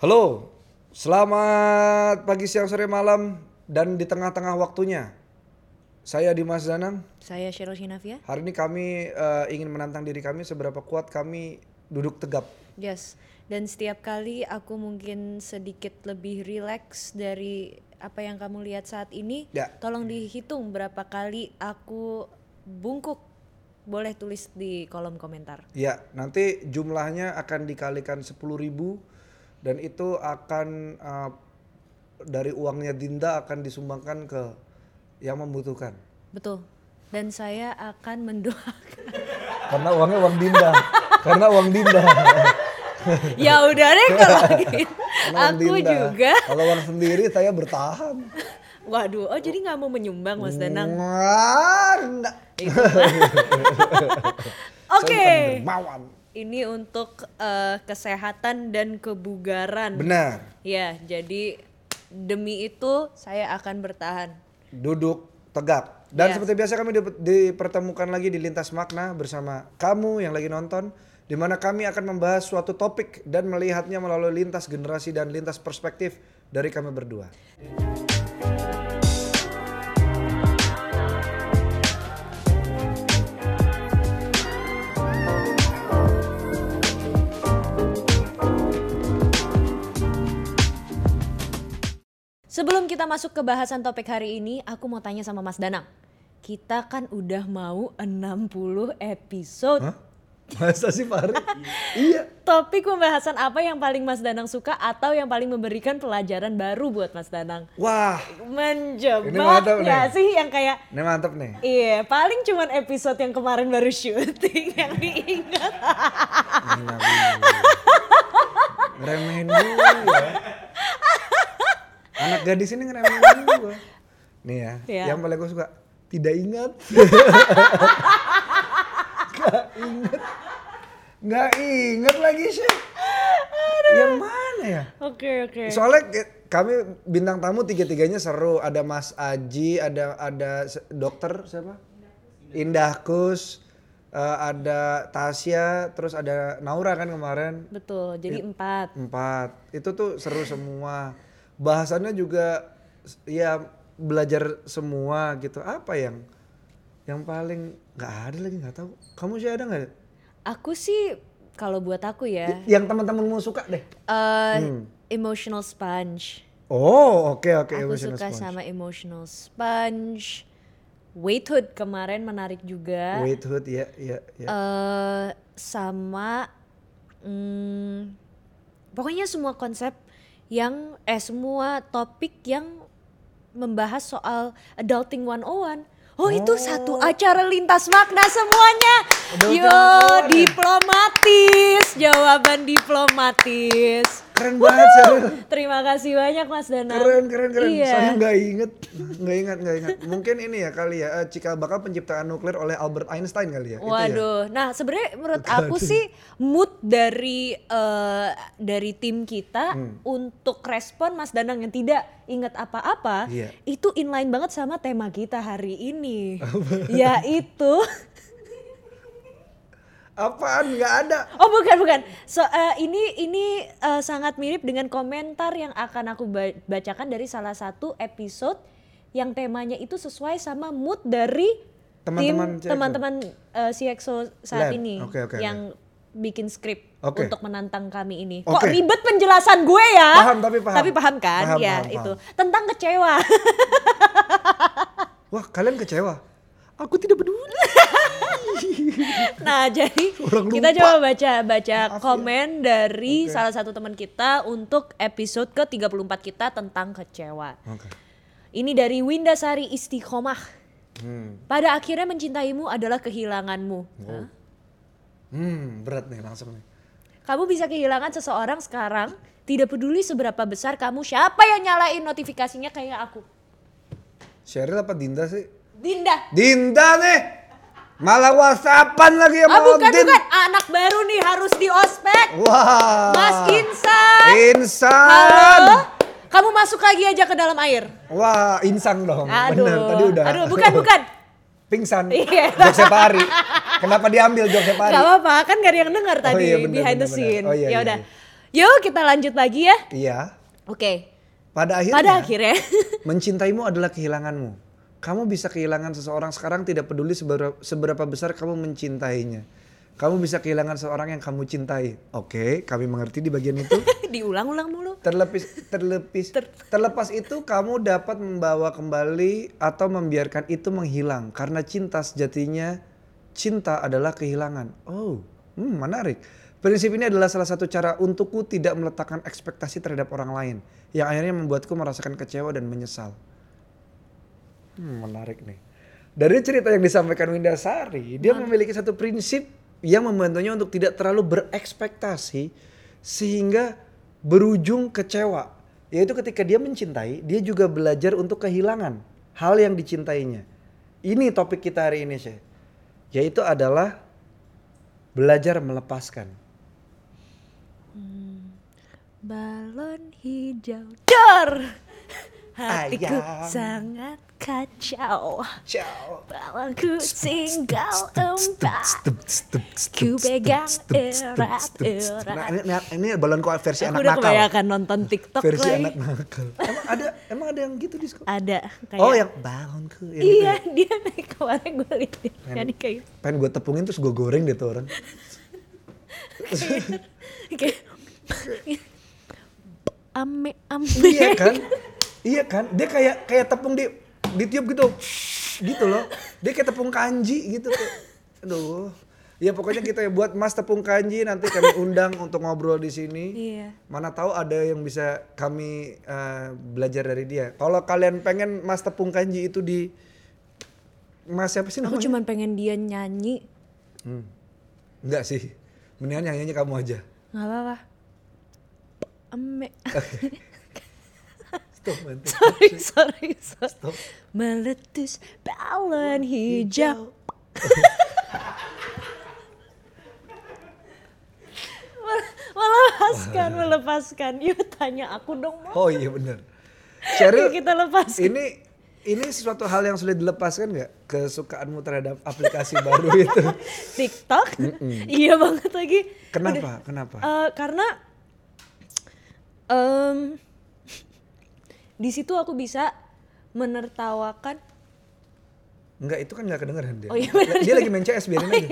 Halo, selamat pagi, siang, sore, malam, dan di tengah-tengah waktunya. Saya Dimas Danang. Saya Cheryl Shinavia. Hari ini kami eh, ingin menantang diri kami seberapa kuat kami duduk tegap. Yes. Dan setiap kali aku mungkin sedikit lebih rileks dari apa yang kamu lihat saat ini, Ya. tolong dihitung berapa kali aku bungkuk. Boleh tulis di kolom komentar. Ya, nanti jumlahnya akan dikalikan 10.000 dan itu akan eh, dari uangnya Dinda akan disumbangkan ke yang membutuhkan. Betul. Dan saya akan mendoakan. Karena uangnya uang Dinda. Karena uang Dinda. ya udah deh kalau gitu. Aku Dinda. juga. Kalau uang sendiri saya bertahan. Waduh, oh jadi nggak mau menyumbang Mas Danang? Itu. Oke. Dermawan. Ini untuk eh, kesehatan dan kebugaran. Benar. Ya, jadi demi itu saya akan bertahan. Duduk tegak. Dan Yes. seperti biasa kami di- dipertemukan lagi di Lintas Makna bersama kamu yang lagi nonton di mana kami akan membahas suatu topik dan melihatnya melalui lintas generasi dan lintas perspektif dari kami berdua. Sebelum kita masuk ke bahasan topik hari ini, aku mau tanya sama Mas Danang. Kita kan udah mau 60 episode. Hah? Masa sih Fahri? iya. Topik pembahasan apa yang paling Mas Danang suka atau yang paling memberikan pelajaran baru buat Mas Danang? Wah, Menjebak Ini mantap nggak nih. sih yang kayak ini mantep nih. Iya, paling cuman episode yang kemarin baru syuting yang diingat. Ngeremehin gue ya. Anak gadis ini ngeremehin gue. Nih ya, Iya. yang paling gue suka. Tidak ingat. Gak inget. Gak inget lagi sih. Yang mana ya? Oke, oke. Soalnya ke- kami bintang tamu tiga-tiganya seru. Ada Mas Aji, ada ada dokter siapa? Indah Kus, eh, ada Tasya, terus ada Naura kan kemarin. Betul, jadi Iya. empat. Empat. Itu tuh seru semua. Bahasannya juga ya belajar semua gitu. Apa yang yang paling nggak ada lagi nggak tahu. Kamu sih ada nggak? Aku sih kalau buat aku ya, Yang teman-temanmu suka deh. eh Hmm. emotional sponge. Oh, oke oke. aku Emotional suka sponge. sama emotional sponge. Weighted kemarin menarik juga. Waithood ya ya ya. eh sama hmm, pokoknya semua konsep yang eh semua topik yang membahas soal adulting 101. Oh, itu satu acara lintas makna semuanya. Adulting Yo, 101 diplomatis, jawaban diplomatis. Keren banget Cheryl. Terima kasih banyak Mas Danang. Keren keren keren. Iya. Saya nggak inget, nggak ingat nggak ingat. Mungkin ini ya kali ya eh, cikal bakal penciptaan nuklir oleh Albert Einstein kali ya. Ya? Waduh, nah sebenarnya menurut aku sih mood dari eh, dari tim kita Hmm. untuk respon Mas Danang yang tidak ingat apa-apa Iya. itu inline banget sama tema kita hari ini, yaitu Apaan nggak ada? oh bukan bukan, so eh, ini ini eh, sangat mirip dengan komentar yang akan aku ba- bacakan dari salah satu episode yang temanya itu sesuai sama mood dari Teman-teman teman-teman eh, CXO saat Lab. ini oke, oke. yang bikin skrip Oke. untuk menantang kami ini. Oke. Kok ribet penjelasan gue ya? Paham, tapi paham. Tapi paham kan? Paham, ya paham, itu paham. tentang kecewa. Wah kalian kecewa? Aku tidak peduli. nah jadi kita coba baca baca Maaf ya. komen dari Oke. salah satu teman kita untuk episode ke 34 kita tentang kecewa. Oke. Ini dari Windasari Istiqomah. Hmm. Pada akhirnya mencintaimu adalah kehilanganmu. Hah? Hmm, berat nih langsung nih. Kamu bisa kehilangan seseorang sekarang, tidak peduli seberapa besar kamu, siapa yang nyalain notifikasinya kayak aku. Sheryl apa Dinda sih? Dinda. Dinda nih. Malah whatsappan lagi sama Ah bukan Odin. bukan, anak baru nih harus di ospek. Wah. Mas Insan. Insan. Halo. Kamu masuk lagi aja ke dalam air. Wah, insang dong. Aduh. Bener, tadi udah. Aduh, bukan bukan. Pingsan. Iya. Jokes Pari. Kenapa diambil jokes Pari? Gak apa-apa, kan gak ada yang dengar tadi iya, bener, behind the bener, scene. bener. Oh, iya, ya udah. iya. Yuk kita lanjut lagi ya. Iya. Oke. Pada akhirnya, Pada akhirnya. mencintaimu adalah kehilanganmu. Kamu bisa kehilangan seseorang sekarang tidak peduli seberapa, seberapa besar kamu mencintainya. Kamu bisa kehilangan seorang yang kamu cintai. Oke, kami mengerti di bagian itu. Diulang-ulang mulu. Terlepis, terlepis, terlepas itu kamu dapat membawa kembali atau membiarkan itu menghilang karena cinta sejatinya cinta adalah kehilangan. Oh, hmm, menarik. Prinsip ini adalah salah satu cara untukku tidak meletakkan ekspektasi terhadap orang lain yang akhirnya membuatku merasakan kecewa dan menyesal. Hmm, menarik nih. Dari cerita yang disampaikan Winda Sari, dia memiliki satu prinsip yang membantunya untuk tidak terlalu berekspektasi sehingga berujung kecewa. Yaitu ketika dia mencintai, dia juga belajar untuk kehilangan hal yang dicintainya. Ini topik kita hari ini, Syekh. Yaitu adalah belajar melepaskan. Balon hijau. Dor! Hatiku Ayam. sangat kacau. Ciao. Tinggal empat. Ku pegang erat-erat. Nah, ini, ini, ini balonku versi Aku anak udah nakal. kebanyakan nonton TikTok Versi lagi. anak nakal. Emang ada emang ada yang gitu diskon? Ada kayak Oh, yang balonku. yang gitu Iya, ya? dia naik kemarin gue liat dia. Jadi kayak Pengen gue tepungin terus gue goreng deh tuh orang. kayak ame ame. iya kan? Iya kan? Dia kayak kayak tepung di ditiup gitu. Gitu loh. Dia kayak tepung kanji gitu. Aduh. Ya pokoknya kita ya buat Mas tepung kanji nanti kami undang untuk ngobrol di sini. Iya. Mana tahu ada yang bisa kami eh, belajar dari dia. Kalau kalian pengen Mas tepung kanji itu di Mas siapa sih Aku namanya? cuma pengen dia nyanyi. Hmm. Enggak sih. Mendingan nyanyi kamu aja. Nggak apa-apa. Ame. Stop sorry, sorry, sorry. Stop. Meletus balon hijau. melepaskan, melepaskan. Yuk tanya aku dong, Mo. Oh iya bener. Cheryl, kita lepaskan. ini ini sesuatu hal yang sulit dilepaskan nggak kesukaanmu terhadap aplikasi baru itu? TikTok? iya banget lagi. Kenapa? Kenapa? Eh, karena em, di situ aku bisa menertawakan Enggak, itu kan nggak kedengeran dia. Oh iya bener. Dia lagi main CS biarin aja.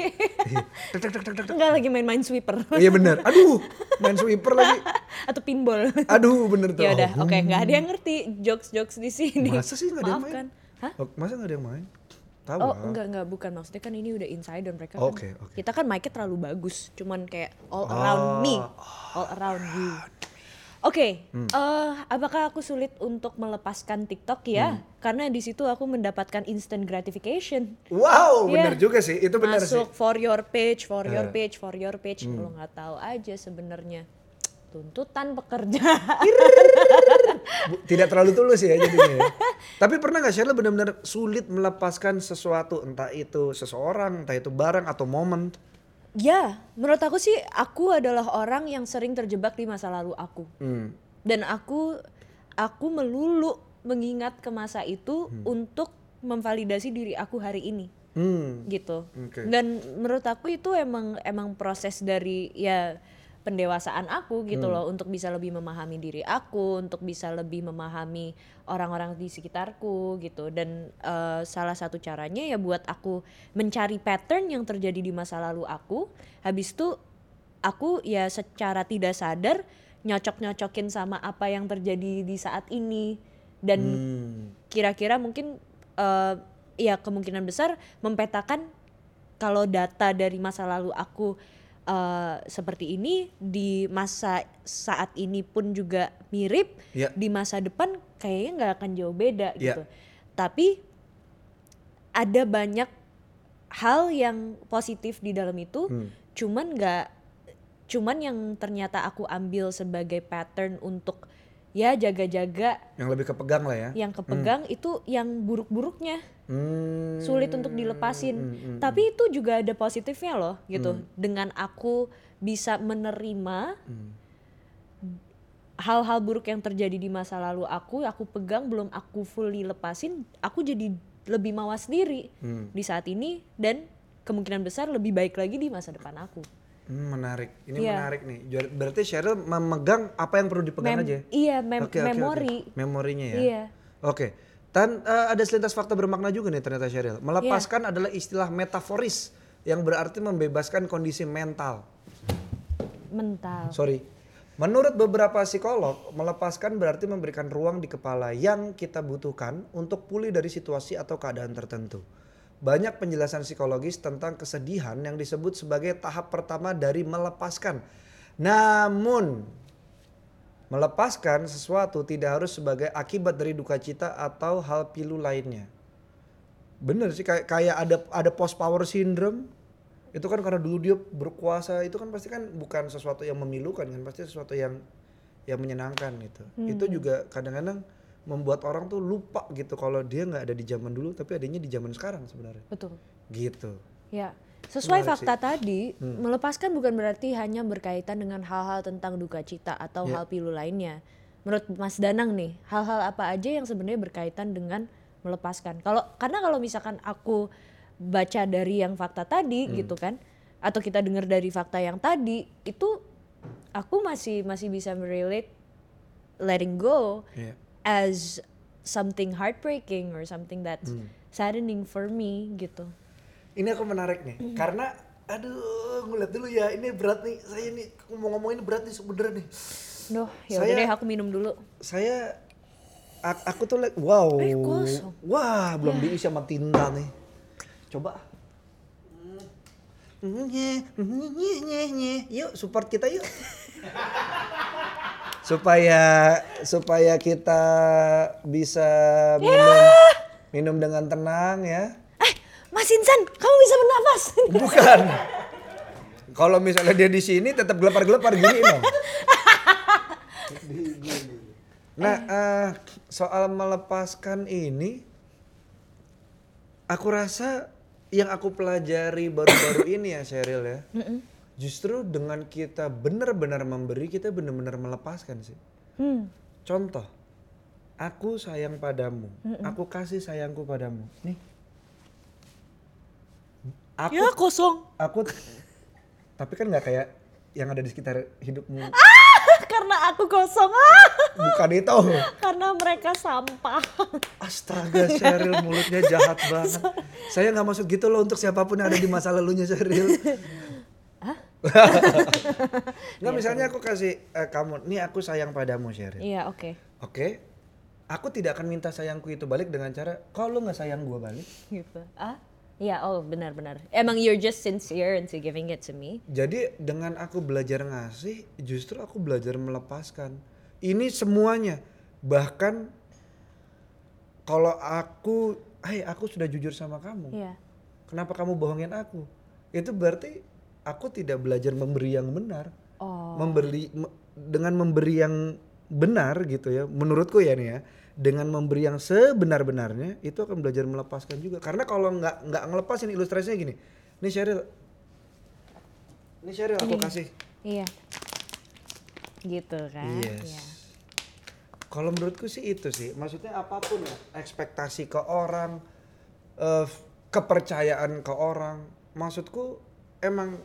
Iya. Tek, tek, tek, tek, tek, tek. enggak lagi main-main sweeper Iya bener. Aduh, main sweeper lagi. atau pinball. Aduh, bener tuh. ya udah, Oh, oke, nggak ada yang ngerti jokes-jokes di sini. Masa sih nggak ada yang Maafkan. Hah? Oh, masa nggak ada yang main? Tahu Oh enggak enggak bukan maksudnya kan ini udah insider mereka Oh, kan oke, oke. kita kan mic-nya terlalu bagus cuman kayak all around me all around you oke Hmm. eh, apakah aku sulit untuk melepaskan TikTok ya Hmm. karena di situ aku mendapatkan instant gratification Wow, Iya. bener juga sih. Itu bener sih. masuk for your page for your Eh. page for your page Hmm. lo nggak tahu aja sebenarnya tuntutan pekerja Tidak terlalu tulus ya jadinya. ya. Tapi pernah nggak Sheryl benar-benar sulit melepaskan sesuatu, entah itu seseorang, entah itu barang atau momen? Ya menurut aku sih aku adalah orang yang sering terjebak di masa lalu aku Hmm. dan aku aku melulu mengingat ke masa itu untuk memvalidasi diri aku hari ini Hmm. gitu Oke. dan menurut aku itu emang emang proses dari ya pendewasaan aku gitu loh untuk bisa lebih memahami diri aku untuk bisa lebih memahami orang-orang di sekitarku gitu. Dan eh, salah satu caranya ya buat aku mencari pattern yang terjadi di masa lalu aku. Habis itu aku ya secara tidak sadar nyocok-nyocokin sama apa yang terjadi di saat ini. Dan Hmm. kira-kira mungkin eh, ya kemungkinan besar mempetakan kalau data dari masa lalu aku eh, seperti ini di masa saat ini pun juga mirip Ya. di masa depan kayaknya nggak akan jauh beda Ya. gitu tapi ada banyak hal yang positif di dalam itu Hmm. cuman nggak cuman yang ternyata aku ambil sebagai pattern untuk ya jaga-jaga Yang lebih kepegang lah ya. yang kepegang itu yang buruk-buruknya Hmm. sulit untuk dilepasin tapi itu juga ada positifnya loh gitu dengan aku bisa menerima hal-hal buruk yang terjadi di masa lalu aku aku pegang belum aku fully lepasin aku jadi lebih mawas diri Hmm. di saat ini dan kemungkinan besar lebih baik lagi di masa depan aku Hmm, menarik. Ini Iya. menarik nih. Berarti Cheryl memegang apa yang perlu dipegang Mem- aja. iya, mem- oke. memori. Memorinya ya. Iya. Oke. Dan eh, ada selintas fakta bermakna juga nih ternyata Cheryl. Melepaskan Iya. adalah istilah metaforis yang berarti membebaskan kondisi mental. Mental. Sorry. Menurut beberapa psikolog, melepaskan berarti memberikan ruang di kepala yang kita butuhkan untuk pulih dari situasi atau keadaan tertentu. Banyak penjelasan psikologis tentang kesedihan yang disebut sebagai tahap pertama dari melepaskan. Namun, melepaskan sesuatu tidak harus sebagai akibat dari duka cita atau hal pilu lainnya. Bener sih kayak kayak ada ada post power syndrome itu kan karena dulu dia berkuasa itu kan pasti kan bukan sesuatu yang memilukan kan pasti sesuatu yang yang menyenangkan gitu. Itu juga kadang-kadang membuat orang tuh lupa gitu kalau dia nggak ada di zaman dulu tapi adanya di zaman sekarang sebenarnya. Betul. Gitu. Ya, sesuai Menarik fakta tadi, melepaskan bukan berarti hanya berkaitan dengan hal-hal tentang duka cita atau Ya. hal pilu lainnya. Menurut Mas Danang nih, hal-hal apa aja yang sebenarnya berkaitan dengan melepaskan? Kalau karena kalau misalkan aku baca dari yang fakta tadi gitu kan, atau kita dengar dari fakta yang tadi, itu aku masih masih bisa merelate letting go Iya. as something heartbreaking or something that's saddening for me gitu. Ini aku menarik nih karena aduh ngeliat dulu ya ini berat nih saya nih ngomong-ngomong ini berat nih sebenernya nih. Duh, ya udah Saya- deh aku minum dulu. Saya aku tuh like wow. Eh, kosong. Wah, belum diisi sama tinta nih. Coba. Nye, nye. Yuk support kita yuk. supaya supaya kita bisa minum minum dengan tenang ya. Mas Insan, kamu bisa bernafas. Bukan. Kalau misalnya dia di sini tetap gelepar-gelepar gini dong. Nah, eh, soal melepaskan ini, aku rasa yang aku pelajari baru-baru ini ya Cheryl ya, justru dengan kita benar-benar memberi, kita benar-benar melepaskan sih. Hmm. Contoh, aku sayang padamu, aku kasih sayangku padamu. Nih, aku Ya kosong. aku tapi kan nggak kayak yang ada di sekitar hidupmu Karena aku kosong. Ah, bukan itu Karena mereka sampah. astaga Cheryl mulutnya jahat banget saya nggak maksud gitu loh untuk siapa pun yang ada di masa lalunya Cheryl nggak misalnya aku kasih eh, kamu nih aku sayang padamu Cheryl Iya, oke. oke aku tidak akan minta sayangku itu balik dengan cara kalau lu nggak sayang gua balik Gitu. Ah? Iya, oh benar-benar. Emang you're just sincere into giving it to me. Jadi dengan aku belajar ngasih, justru aku belajar melepaskan. Ini semuanya. Bahkan kalau aku, hai aku sudah jujur sama kamu. Iya. Kenapa kamu bohongin aku? Itu berarti aku tidak belajar memberi yang benar. Oh. Memberi me- dengan memberi yang benar gitu ya. Menurutku ya nih ya. Dengan memberi yang sebenar-benarnya itu akan belajar melepaskan juga. Karena kalau nggak nggak ngelepasin ilustrasinya gini. Nih Cheryl. Ini Cheryl aku kasih. Iya. Gitu kan. Yes. Iya. Kalau menurutku sih itu sih, maksudnya apa pun ya, ekspektasi ke orang, eh, kepercayaan ke orang, maksudku emang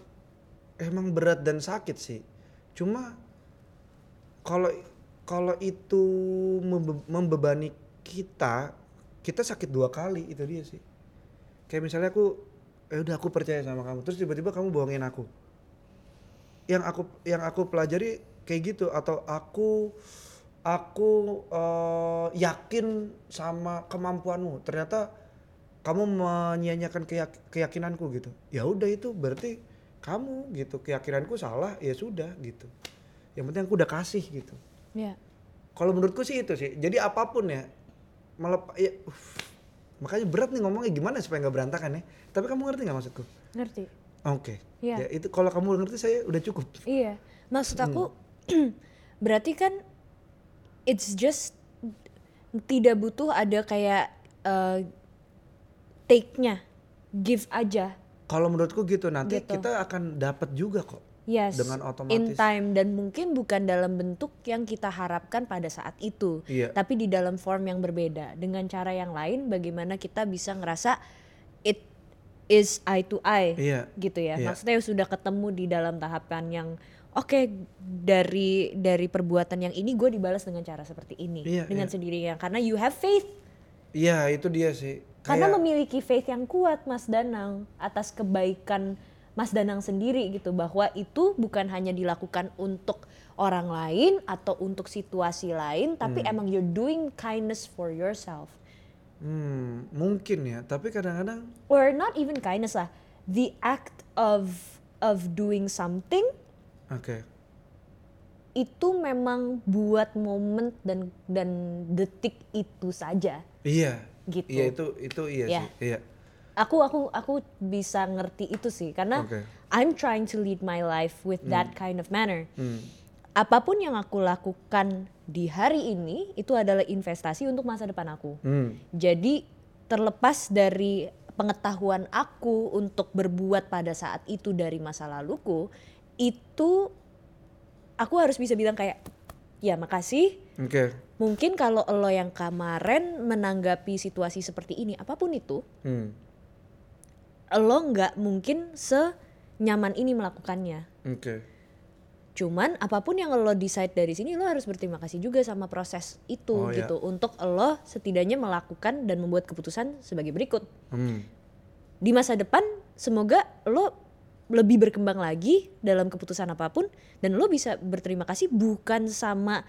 emang berat dan sakit sih. Cuma kalau kalau itu membe- membebani kita, kita sakit dua kali itu dia sih. Kayak misalnya aku, ya udah aku percaya sama kamu, terus tiba-tiba kamu bohongin aku. Yang aku yang aku pelajari kayak gitu atau aku aku eh, yakin sama kemampuanmu ternyata kamu menyia-nyiakan keyak- keyakinanku gitu. Ya udah itu berarti kamu gitu. Keyakinanku salah ya sudah gitu. Yang penting aku udah kasih gitu Iya. kalau menurutku sih itu sih jadi apa pun ya melep ya uff. makanya berat nih ngomongnya gimana supaya nggak berantakan ya tapi kamu ngerti nggak maksudku Ngerti? oke Iya. ya itu kalau kamu ngerti saya udah cukup Iya. Maksud aku Hmm. berarti kan it's just tidak butuh ada kayak eh, take-nya. Give aja. kalau menurutku gitu nanti Gitu. kita akan dapat juga kok Yes. Dengan otomatis. In time dan mungkin bukan dalam bentuk yang kita harapkan pada saat itu. Iya. Tapi di dalam form yang berbeda. Dengan cara yang lain bagaimana kita bisa ngerasa it is eye to eye Iya. gitu ya. Iya. Maksudnya sudah ketemu di dalam tahapan yang oke dari dari perbuatan yang ini gue dibalas dengan cara seperti ini Iya, dengan iya. sendirinya karena you have faith Iya itu dia sih. karena Kayak- memiliki faith yang kuat Mas Danang atas kebaikan Mas Danang sendiri gitu bahwa itu bukan hanya dilakukan untuk orang lain atau untuk situasi lain tapi Hmm. emang you're doing kindness for yourself Hmm, mungkin ya. Tapi kadang-kadang or not even kindness lah the act of of doing something oke. itu memang buat momen dan dan detik itu saja Iya. Gitu. Iya itu itu iya Iya. sih. Iya. Aku aku aku bisa ngerti itu sih karena Oke. I'm trying to lead my life with that kind of manner Hmm. apa pun yang aku lakukan di hari ini itu adalah investasi untuk masa depan aku Hmm. jadi terlepas dari pengetahuan aku untuk berbuat pada saat itu dari masa laluku itu aku harus bisa bilang kayak ya makasih Oke. mungkin kalau lo yang kemarin menanggapi situasi seperti ini apa pun itu Hmm. Lo nggak mungkin senyaman ini melakukannya Oke. cuman apa pun yang lo decide dari sini lo harus berterima kasih juga sama proses itu Oh, ya. gitu untuk lo setidaknya melakukan dan membuat keputusan sebagai berikut Hmm. di masa depan semoga lo lebih berkembang lagi dalam keputusan apa pun dan lo bisa berterima kasih bukan sama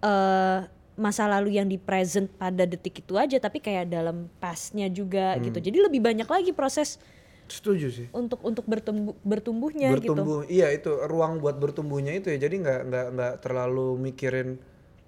eh, masa lalu yang di present pada detik itu aja tapi kayak dalam pastnya juga Hmm. gitu jadi lebih banyak lagi proses Setuju sih. untuk untuk bertumbuh bertumbuhnya gitu bertumbuh iya itu ruang buat bertumbuhnya itu ya jadi nggak nggak nggak terlalu mikirin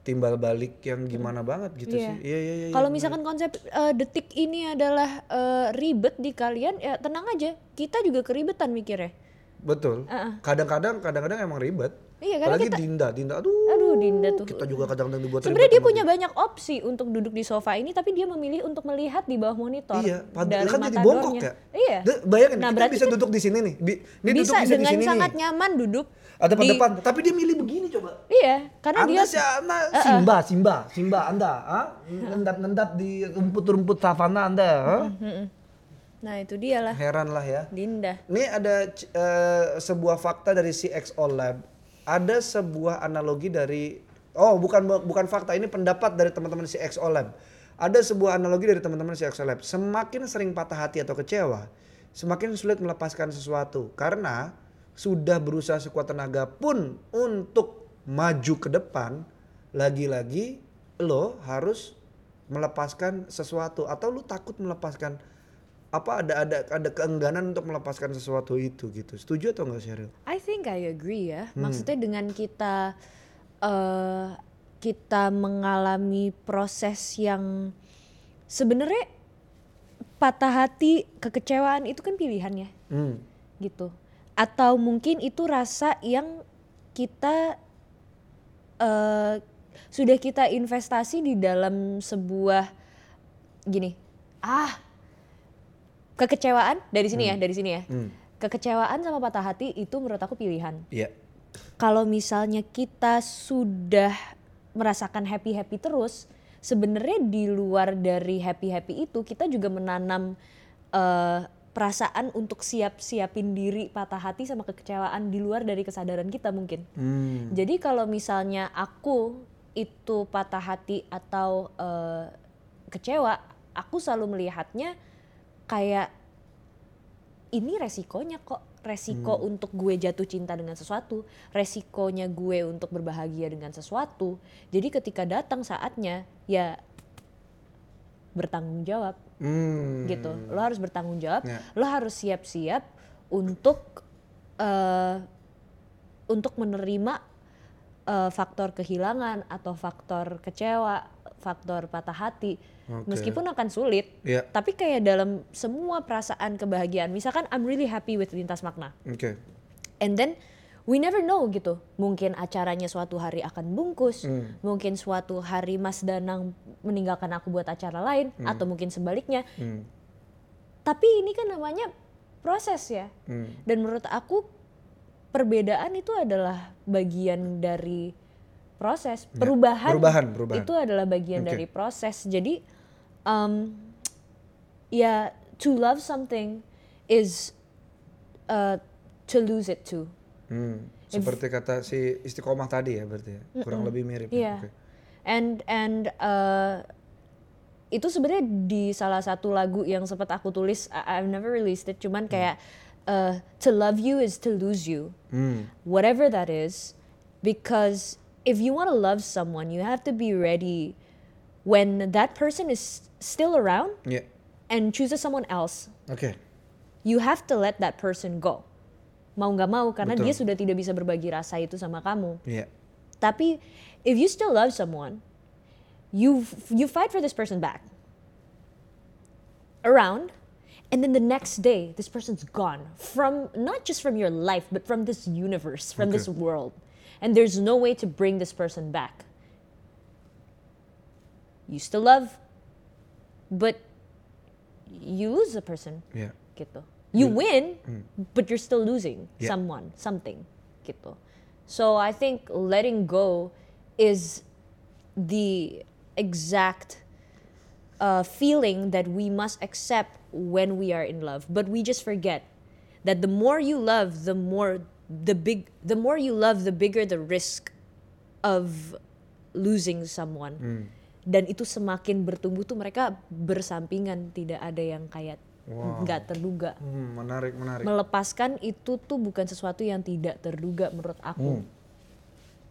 timbal balik yang gimana banget gitu Iya. sih iya iya iya Kalau iya, misalkan konsep eh, detik ini adalah eh, ribet di kalian, ya tenang aja. Kita juga keribetan mikirnya. betul kadang-kadang kadang-kadang emang ribet Iya, karena apalagi kita- Dinda Dinda aduh Aduh, Dinda tuh. kita juga kadang-kadang dibuat Sebenarnya dia punya banyak opsi untuk duduk di sofa ini, tapi dia memilih untuk melihat di bawah monitor. Iya, padahal kan jadi bongkok ya. Iya. Da- bayangin Nah, kita bisa duduk di sini nih. Bi- Ini bisa duduk bisa di dengan sini sangat nih. nyaman duduk. Ada di- depan, tapi dia milih begini coba. Iya, karena Anda dia sih, Anda Simba, Simba, Simba, Anda, ah? nendap-nendap di rumput-rumput savana Anda, ah? Nah, itu dia lah. Heran lah ya. Dinda. Ini ada eh, sebuah fakta dari CXO Lab. Ada sebuah analogi dari oh bukan bukan fakta ini pendapat dari teman-teman CXO Lab. Ada sebuah analogi dari teman-teman CXO Lab. Semakin sering patah hati atau kecewa, semakin sulit melepaskan sesuatu karena sudah berusaha sekuat tenaga pun untuk maju ke depan, lagi-lagi lo harus melepaskan sesuatu atau lu takut melepaskan apa ada ada ada keengganan untuk melepaskan sesuatu itu gitu. Setuju atau enggak Sheryl? I think I agree ya. Hmm. Maksudnya dengan kita eh kita mengalami proses yang sebenarnya patah hati, kekecewaan itu kan pilihan ya, Hmm. gitu. Atau mungkin itu rasa yang kita eh sudah kita investasi di dalam sebuah gini. Ah, kekecewaan dari sini ya, dari sini ya. Hmm. Kekecewaan sama patah hati itu menurut aku pilihan Iya. kalau misalnya kita sudah merasakan happy happy terus sebenarnya di luar dari happy happy itu kita juga menanam eh, perasaan untuk siap siapin diri patah hati sama kekecewaan di luar dari kesadaran kita mungkin Hmm. jadi kalau misalnya aku itu patah hati atau eh, kecewa aku selalu melihatnya kayak ini resikonya kok. Resiko untuk gue jatuh cinta dengan sesuatu. Resikonya gue untuk berbahagia dengan sesuatu. Jadi ketika datang saatnya ya bertanggung jawab. Hmm. gitu. Lo harus bertanggung jawab. Ya. lo harus siap-siap untuk eh untuk menerima eh, faktor kehilangan atau faktor kecewa faktor patah hati Oke. meskipun akan sulit Iya. tapi kayak dalam semua perasaan kebahagiaan misalkan I'm really happy with lintas makna Oke. and then we never know gitu mungkin acaranya suatu hari akan bungkus Hmm. mungkin suatu hari Mas Danang meninggalkan aku buat acara lain atau mungkin sebaliknya Hmm. tapi ini kan namanya proses ya Hmm. dan menurut aku perbedaan itu adalah bagian dari proses perubahan, perubahan, perubahan. itu adalah bagian Oke. dari proses jadi um, ya to love something is uh, to lose it too. Hmm, seperti kata si istiqomah tadi ya berarti ya. Kurang lebih mirip Iya. ya. Oke. And and uh, itu sebenarnya di salah satu lagu yang sempat aku tulis, I- I've never released it, cuman kayak uh, to love you is to lose you, Hmm. whatever that is, because if you want to love someone, you have to be ready when that person is still around Iya. and chooses someone else. Okay. You have to let that person go. Mau nggak mau karena Betul. dia sudah tidak bisa berbagi rasa itu sama kamu. Iya. Tapi if you still love someone, you you fight for this person back. Around and then the next day this person's gone from not just from your life but from this universe, from this world. And there's no way to bring this person back. You still love but you lose the person Iya. gitu. You win, but you're still losing Yeah. someone, something gitu. So I think letting go is the exact uh, feeling that we must accept when we are in love. But we just forget that the more you love, the more the big, the more you love, the bigger the risk of losing someone. Dan itu semakin bertumbuh tuh mereka bersampingan, tidak ada yang kayak Wow. nggak terduga. Hmm, menarik menarik. Melepaskan itu tuh bukan sesuatu yang tidak terduga menurut aku.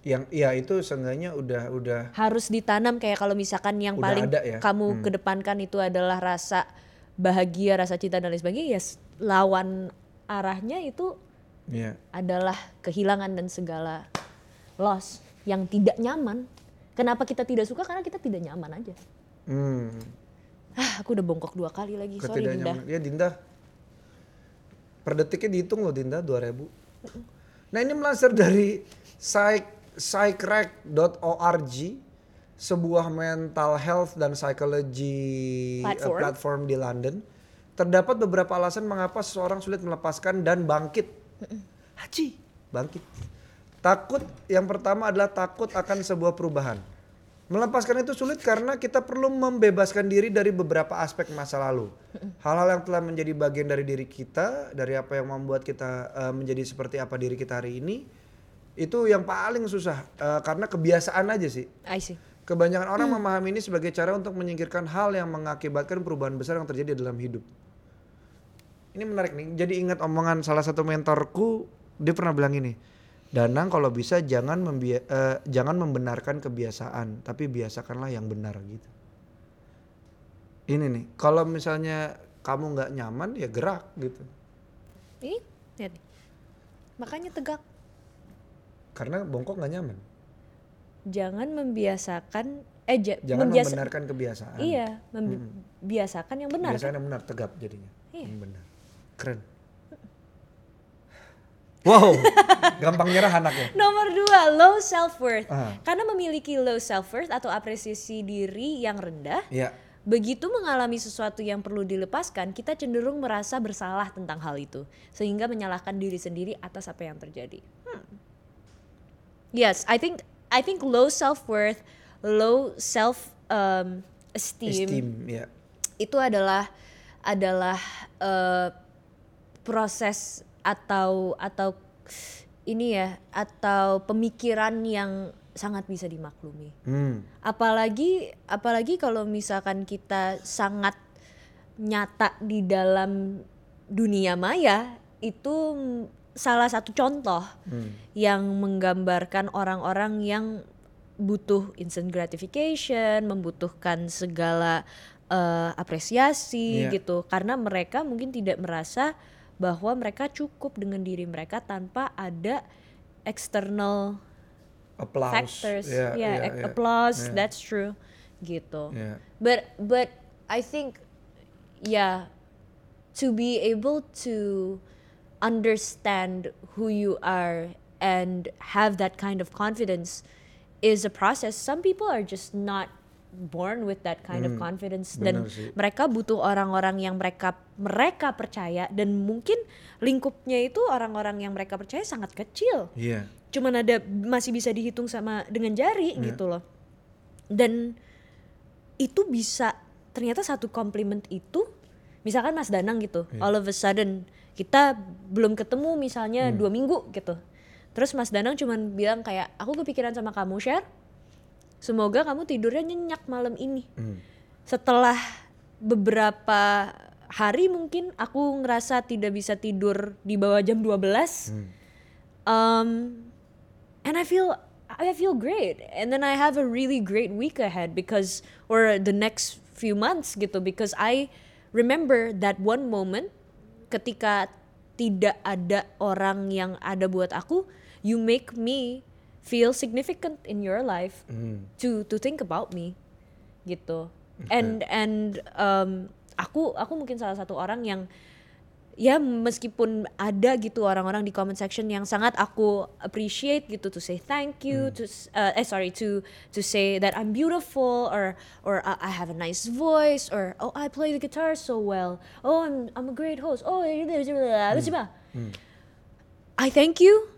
Yang ya itu seenggaknya udah udah harus ditanam kayak kalau misalkan yang Udah paling ya? kamu kedepankan itu adalah rasa bahagia, rasa cinta dan lain sebagainya, ya lawan arahnya itu Iya. adalah kehilangan dan segala loss yang tidak nyaman. Kenapa kita tidak suka? Karena kita tidak nyaman aja. Hmm. Ah, aku udah bongkok dua kali lagi. Sorry Dinda. Ketidaknyaman. Ya Dinda. Per detiknya dihitung loh Dinda 2000. Nah ini melansir dari psych psychrec.org sebuah mental health dan psychology eh, Platform. platform di London. Terdapat beberapa alasan mengapa seseorang sulit melepaskan dan bangkit. Haji, bangkit. Takut yang pertama adalah takut akan sebuah perubahan. Melepaskan itu sulit karena kita perlu membebaskan diri dari beberapa aspek masa lalu. Hal-hal yang telah menjadi bagian dari diri kita, dari apa yang membuat kita eh, menjadi seperti apa diri kita hari ini, itu yang paling susah eh, karena kebiasaan aja sih. I see. Kebanyakan orang memahami ini sebagai cara untuk menyingkirkan hal yang mengakibatkan perubahan besar yang terjadi dalam hidup. Ini menarik nih. Jadi ingat omongan salah satu mentorku, dia pernah bilang ini. Danang kalau bisa jangan membia- eh, jangan membenarkan kebiasaan, tapi biasakanlah yang benar gitu. Ini nih, kalau misalnya kamu nggak nyaman ya gerak gitu. Ini, lihat nih. Makanya tegak. Karena bongkok nggak nyaman. Jangan membiasakan eh ja- Jangan membiasa- membenarkan kebiasaan. Iya, membiasakan yang benar. kan? Biasanya yang benar tegap jadinya. Iya. Yang benar. Keren. Wow, gampang nyerah anaknya. Nomor dua, low self worth. Ah. Karena memiliki low self worth atau apresiasi diri yang rendah, Iya. begitu mengalami sesuatu yang perlu dilepaskan, kita cenderung merasa bersalah tentang hal itu, sehingga menyalahkan diri sendiri atas apa yang terjadi. Hmm. Yes, I think I think low self worth, low self um, esteem, Esteem, ya. itu adalah adalah eh, proses atau atau ini ya atau pemikiran yang sangat bisa dimaklumi. Hmm. Apalagi apalagi kalau misalkan kita sangat nyata di dalam dunia maya itu salah satu contoh yang menggambarkan orang-orang yang butuh instant gratification, membutuhkan segala eh, apresiasi Iya. gitu karena mereka mungkin tidak merasa bahwa mereka cukup dengan diri mereka tanpa ada external Applause. factors, Ya, yeah, ya, ac- ya. applause, Ya. that's true, gitu. Ya. But but I think, yeah, to be able to understand who you are and have that kind of confidence is a process. Some people are just not born with that kind of confidence dan Hmm, sih. mereka butuh orang-orang yang mereka mereka percaya dan mungkin lingkupnya itu orang-orang yang mereka percaya sangat kecil Iya. cuman ada masih bisa dihitung sama dengan jari Iya. gitu loh dan itu bisa ternyata satu komplimen itu misalkan Mas Danang gitu, Iya. all of a sudden kita belum ketemu misalnya Hmm. dua minggu gitu. Terus Mas Danang cuman bilang kayak aku kepikiran sama kamu share. Semoga kamu tidurnya nyenyak malam ini. Hmm. Setelah beberapa hari mungkin aku ngerasa tidak bisa tidur di bawah jam 12. Hmm. Um, and I feel I feel great. And then I have a really great week ahead because or the next few months gitu because I remember that one moment ketika tidak ada orang yang ada buat aku, you make me feel significant in your life Hmm. to to think about me gitu and and um, aku aku mungkin salah satu orang yang ya meskipun ada gitu orang-orang di comment section yang sangat aku appreciate gitu to say thank you to s- uh, eh sorry to to say that I'm beautiful or or uh, I have a nice voice or oh I play the guitar so well oh I'm I'm a great host oh I thank you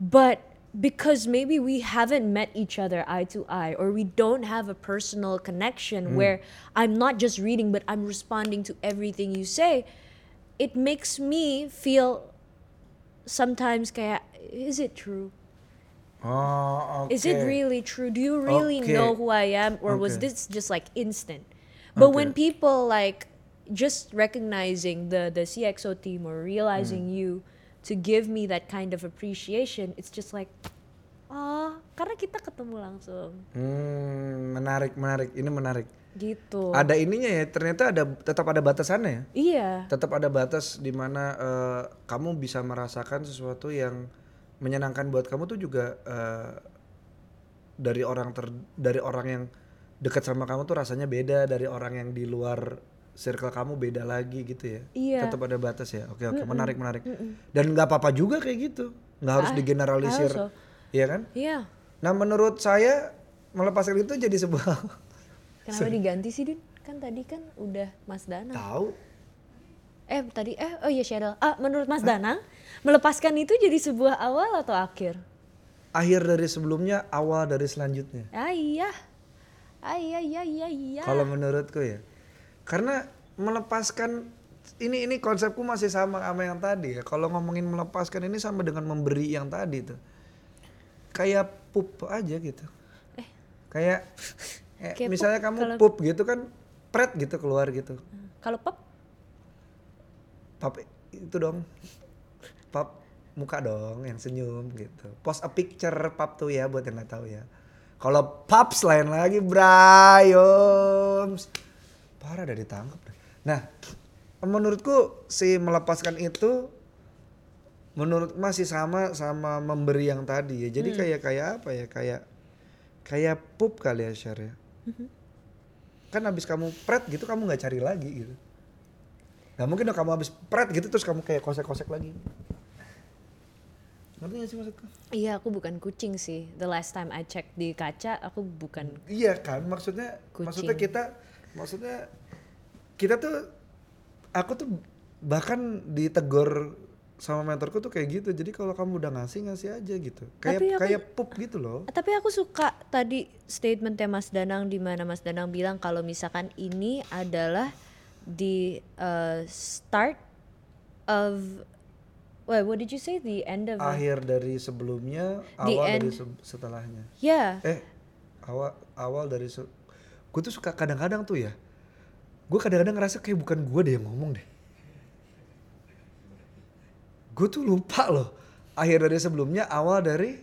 but because maybe we haven't met each other eye to eye or we don't have a personal connection where I'm not just reading but I'm responding to everything you say it makes me feel sometimes kayak is it true Oh, oke. is it really true do you really Okay. know who I am or was this just like instant but when people like just recognizing the the CXO team or realizing Hmm. you to give me that kind of appreciation it's just like oh karena kita ketemu langsung Hmm, menarik, menarik. Ini menarik. gitu Ada ininya ya, ternyata ada tetap ada batasannya ya. iya Tetap ada batas di mana eh, kamu bisa merasakan sesuatu yang menyenangkan buat kamu tuh juga eh, dari orang ter dari orang yang dekat sama kamu tuh rasanya beda dari orang yang di luar circle kamu beda lagi gitu ya. Iya. Tetap ada batas ya. Oke oke menarik menarik. Dan nggak apa-apa juga kayak gitu. Nggak harus Ah, digeneralisir. also. Iya kan? iya Nah menurut saya melepaskan itu jadi sebuah kenapa diganti sih Din kan tadi kan udah Mas Danang tahu eh tadi eh oh iya Cheryl ah menurut Mas Danang melepaskan itu jadi sebuah awal atau akhir akhir dari sebelumnya awal dari selanjutnya. ah iya ah iya iya iya iya Kalau menurutku ya. Karena melepaskan ini ini konsepku masih sama sama yang tadi ya. Kalau ngomongin melepaskan ini sama dengan memberi yang tadi tuh. Kayak pup aja gitu. Eh. Kayak eh, Kayak misalnya pup kamu kalau- pup gitu kan pret gitu keluar gitu. kalau pop Pap itu dong. Pap muka dong yang senyum gitu. Post a picture pap tuh ya buat yang nggak tahu ya. Kalau paps lain lagi Bryoms. Parah udah ditangkap. dah. Nah, menurutku si melepaskan itu menurut masih sama sama memberi yang tadi ya. Jadi kayak kayak apa ya? Kayak kayak pup kali ya Syar ya. Kan habis kamu pret gitu kamu nggak cari lagi gitu. Gak mungkin dong kamu habis pret gitu terus kamu kayak kosek-kosek lagi. Ngerti gak sih maksudku? iya aku bukan kucing sih the last time I check di kaca aku bukan Iya kan, maksudnya Kucing. maksudnya kita maksudnya kita tuh aku tuh bahkan ditegur sama mentorku tuh kayak gitu. Jadi kalau kamu udah ngasih ngasih aja gitu. Kayak Tapi aku- kayak pup gitu loh. tapi aku suka tadi statementnya Mas Danang di mana Mas Danang bilang kalau misalkan ini adalah the uh, start of Wait, what did you say? The end of Akhir dari sebelumnya, The awal dari se- setelahnya. Yeah. Eh, awal awal dari se gue tuh suka kadang-kadang tuh ya. Gue kadang-kadang ngerasa kayak bukan gue deh yang ngomong deh. Gue tuh lupa loh. Akhir dari sebelumnya, awal dari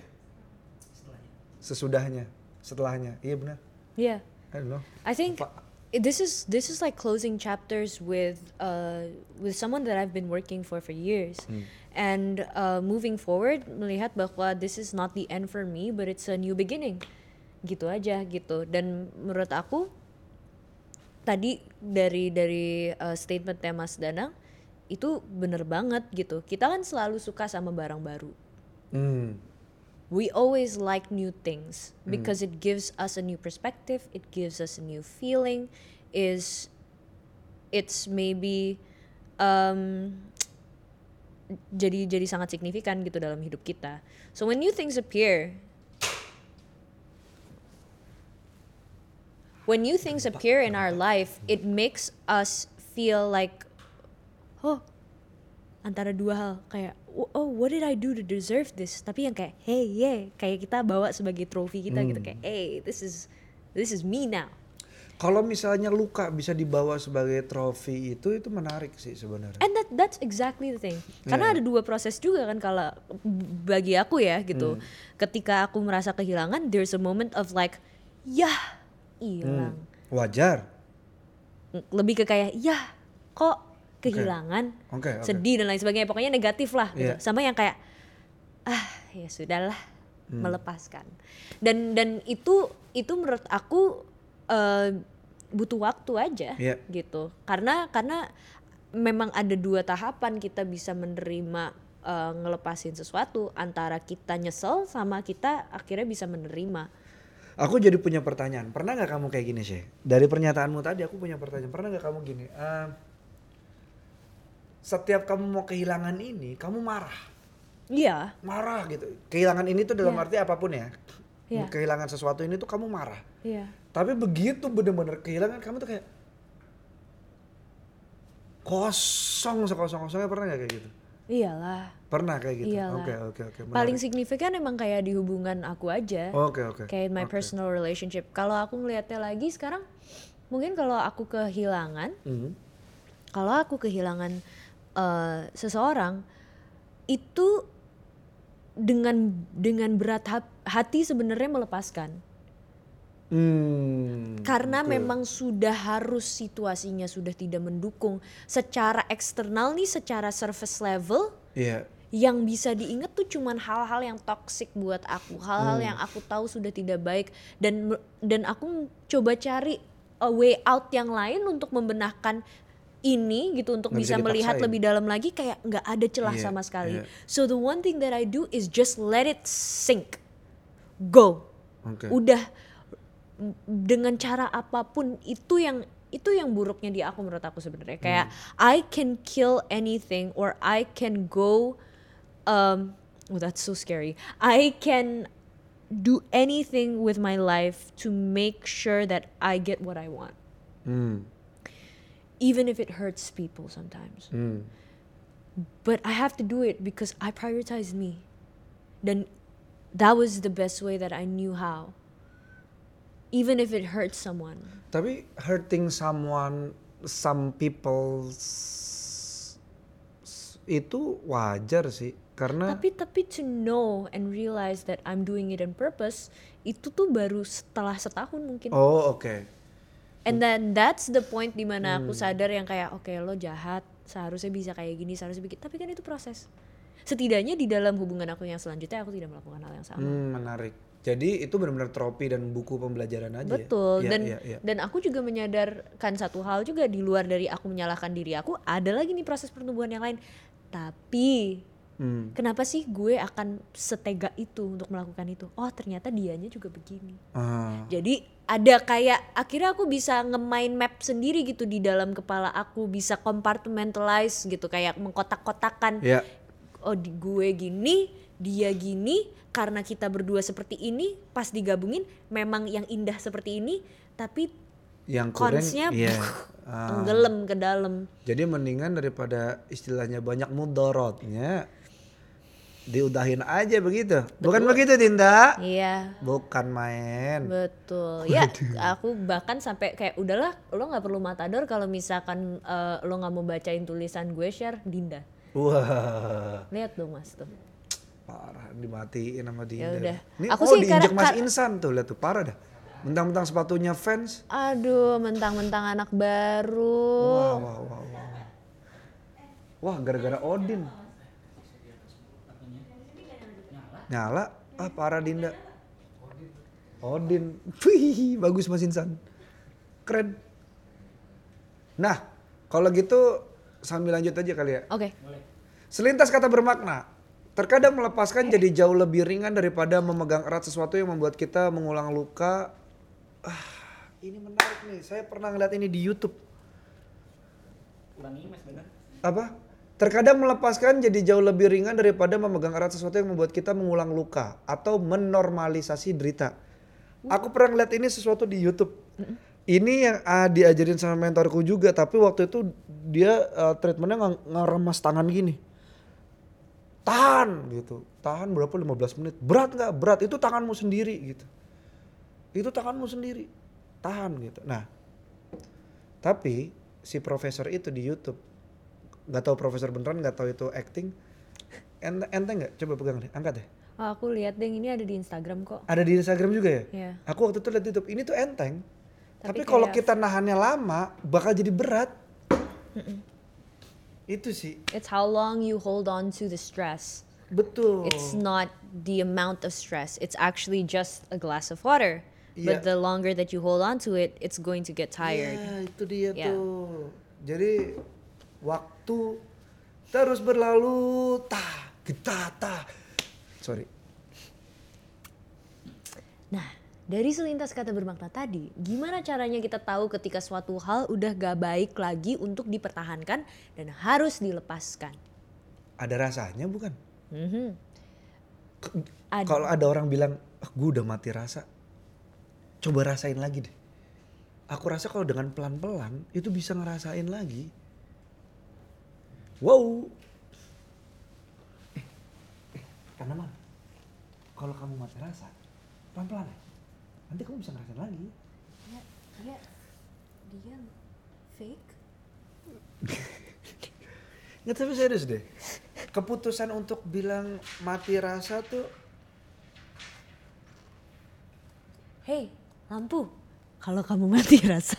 sesudahnya, setelahnya. Iya benar. Yeah. I don't know. I think Lupa. this is this is like closing chapters with uh with someone that I've been working for for years, and uh, moving forward melihat bahwa this is not the end for me, but it's a new beginning, gitu aja gitu. Dan menurut aku tadi dari dari uh, statementnya Mas Danang itu bener banget gitu. Kita kan selalu suka sama barang baru Hmm. we always like new things because it gives us a new perspective it gives us a new feeling is it's maybe um, jadi jadi sangat signifikan gitu dalam hidup kita so when new things appear when new things appear in our life it makes us feel like oh antara dua hal kayak oh what did I do to deserve this tapi yang kayak hey yeah kayak kita bawa sebagai trofi kita gitu Hmm. kayak hey this is this is me now Kalau misalnya luka bisa dibawa sebagai trofi itu itu menarik sih sebenarnya. and that that's exactly the thing karena Iya. ada dua proses juga kan kalau bagi aku ya gitu Hmm. ketika aku merasa kehilangan there's a moment of like yah hilang Wajar. lebih ke kayak yah kok kehilangan Oke, oke. sedih dan lain sebagainya pokoknya negatif lah gitu Iya. sama yang kayak ah ya sudahlah Hmm. melepaskan dan dan itu itu menurut aku eh, butuh waktu aja Iya. gitu karena karena memang ada dua tahapan kita bisa menerima eh, ngelepasin sesuatu antara kita nyesel sama kita akhirnya bisa menerima Aku jadi punya pertanyaan. Pernah nggak kamu kayak gini sih? Dari pernyataanmu tadi aku punya pertanyaan. Pernah nggak kamu gini? eh, setiap kamu mau kehilangan ini, kamu marah, iya marah gitu. Kehilangan ini tuh dalam Iya. arti apa pun ya. Iya. Kehilangan sesuatu ini tuh kamu marah. iya Tapi begitu bener-bener kehilangan kamu tuh kayak kosong sekosong-kosongnya pernah nggak kayak gitu? Iyalah Pernah kayak gitu. Iyalah. Oke oke oke. paling signifikan emang kayak di hubungan aku aja Oke oke. kayak in my Oke. personal relationship kalau aku ngelihatnya lagi sekarang mungkin kalau aku kehilangan Mhm. kalau aku kehilangan eh, seseorang itu dengan dengan berat hati sebenarnya melepaskan Hmm, karena oke. memang sudah harus situasinya sudah tidak mendukung secara eksternal nih secara surface level Iya. yang bisa diingat tuh cuman hal-hal yang toxic buat aku, hal-hal Hmm. yang aku tahu sudah tidak baik dan dan aku coba cari a way out yang lain untuk membenahkan ini gitu untuk Nggak bisa bisa melihat lebih dalam lagi kayak nggak ada celah Iya, sama sekali. iya. So the one thing that I do is just let it sink, go, Oke. udah dengan cara apa pun itu yang itu yang buruknya di aku menurut aku sebenarnya. Kayak I can kill anything or I can go um oh that's so scary. I can do anything with my life to make sure that I get what I want. Hmm. even if it hurts people sometimes. Hmm. but I have to do it because I prioritize me. Dan that was the best way that I knew how even if it hurts someone Tapi hurting someone, some people itu wajar sih, karena Tapi tapi to know and realize that I'm doing it on purpose itu tuh baru setelah setahun mungkin. oh oke, And then that's the point di mana Hmm. aku sadar yang kayak oke lo jahat seharusnya bisa kayak gini seharusnya begitu. Tapi kan itu proses. Setidaknya di dalam hubungan aku yang selanjutnya aku tidak melakukan hal yang sama. Hmm, menarik. Jadi itu benar-benar tropi dan buku pembelajaran aja. ya? Betul Iya, dan iya, iya. dan aku juga menyadarkan satu hal juga di luar dari aku menyalahkan diri aku ada lagi nih proses pertumbuhan yang lain. Tapi Hmm. kenapa sih gue akan setega itu untuk melakukan itu? Oh ternyata dianya juga begini. Ah, Jadi ada kayak akhirnya aku bisa ngemain map sendiri gitu di dalam kepala aku bisa compartmentalize gitu kayak mengkotak-kotakan ya. Oh di gue gini dia gini karena kita berdua seperti ini pas digabungin memang yang indah seperti ini tapi Yang kurang, Konsnya, iya. Ah, tenggelam ke dalam jadi mendingan daripada istilahnya banyak mudorotnya, diudahin aja begitu. Bukan begitu, Dinda? iya Bukan main. betul ya aku bahkan sampai kayak udahlah lo nggak perlu matador kalau misalkan eh, lo nggak mau bacain tulisan gue share Dinda Wah, lihat dong mas tuh parah dimatiin sama Dinda. Ya udah. Ini Aku oh sih diinjek Mas Insan tuh, lihat tuh parah dah. Mentang-mentang sepatunya fans. Aduh, mentang-mentang anak baru. Wah, wah, wah, wah. Wah, gara-gara Odin. Nyala? Ah, parah Dinda. Odin. Wih, bagus Mas Insan. Keren. Nah, kalau gitu sambil lanjut aja kali ya. Oke. Selintas kata bermakna. Terkadang melepaskan jadi jauh lebih ringan daripada memegang erat sesuatu yang membuat kita mengulang luka. Ah, ini menarik nih. Saya pernah ngeliat ini di YouTube. ulangi mas bener Apa? Terkadang melepaskan jadi jauh lebih ringan daripada memegang erat sesuatu yang membuat kita mengulang luka atau menormalisasi derita. Aku pernah ngeliat ini sesuatu di YouTube. Ini yang ah, diajarin sama mentorku juga, tapi waktu itu dia uh, treatmentnya nge- ngeremas tangan gini. Tahan gitu. Tahan berapa? 15 menit. Berat nggak? Berat. Itu tanganmu sendiri gitu. Itu tanganmu sendiri. Tahan gitu. Nah tapi si profesor itu di YouTube nggak tahu profesor beneran nggak tahu itu acting ente ente nggak? Coba pegang deh angkat deh. Oh, aku lihat deh ini ada di Instagram kok. ada di Instagram juga ya? Iya. aku waktu itu lihat di YouTube ini tuh enteng tapi, Tapi kalau kayak- kita nahannya lama bakal jadi berat itu sih It's how long you hold on to the stress. betul It's not the amount of stress. It's actually just a glass of water. Iya. But the longer that you hold on to it, it's going to get tired. Ya, itu dia Ya. tuh. Jadi waktu terus berlalu, tah, kita, tah. Sorry. Nah, dari selintas kata bermakna tadi, gimana caranya kita tahu ketika suatu hal udah gak baik lagi untuk dipertahankan dan harus dilepaskan? Ada rasanya bukan? Mhm. K- Ada. Kalau ada orang bilang, ah, gue udah mati rasa, coba rasain lagi deh. Aku rasa kalau dengan pelan-pelan itu bisa ngerasain lagi. Wow. Eh, eh, tanaman. Kalau kamu mati rasa, pelan-pelan ya. Nanti kamu bisa ngerasain lagi. Ya, dia, dia fake. Nggak tapi serius deh. Keputusan untuk bilang mati rasa tuh Hei, lampu. Kalau kamu mati rasa,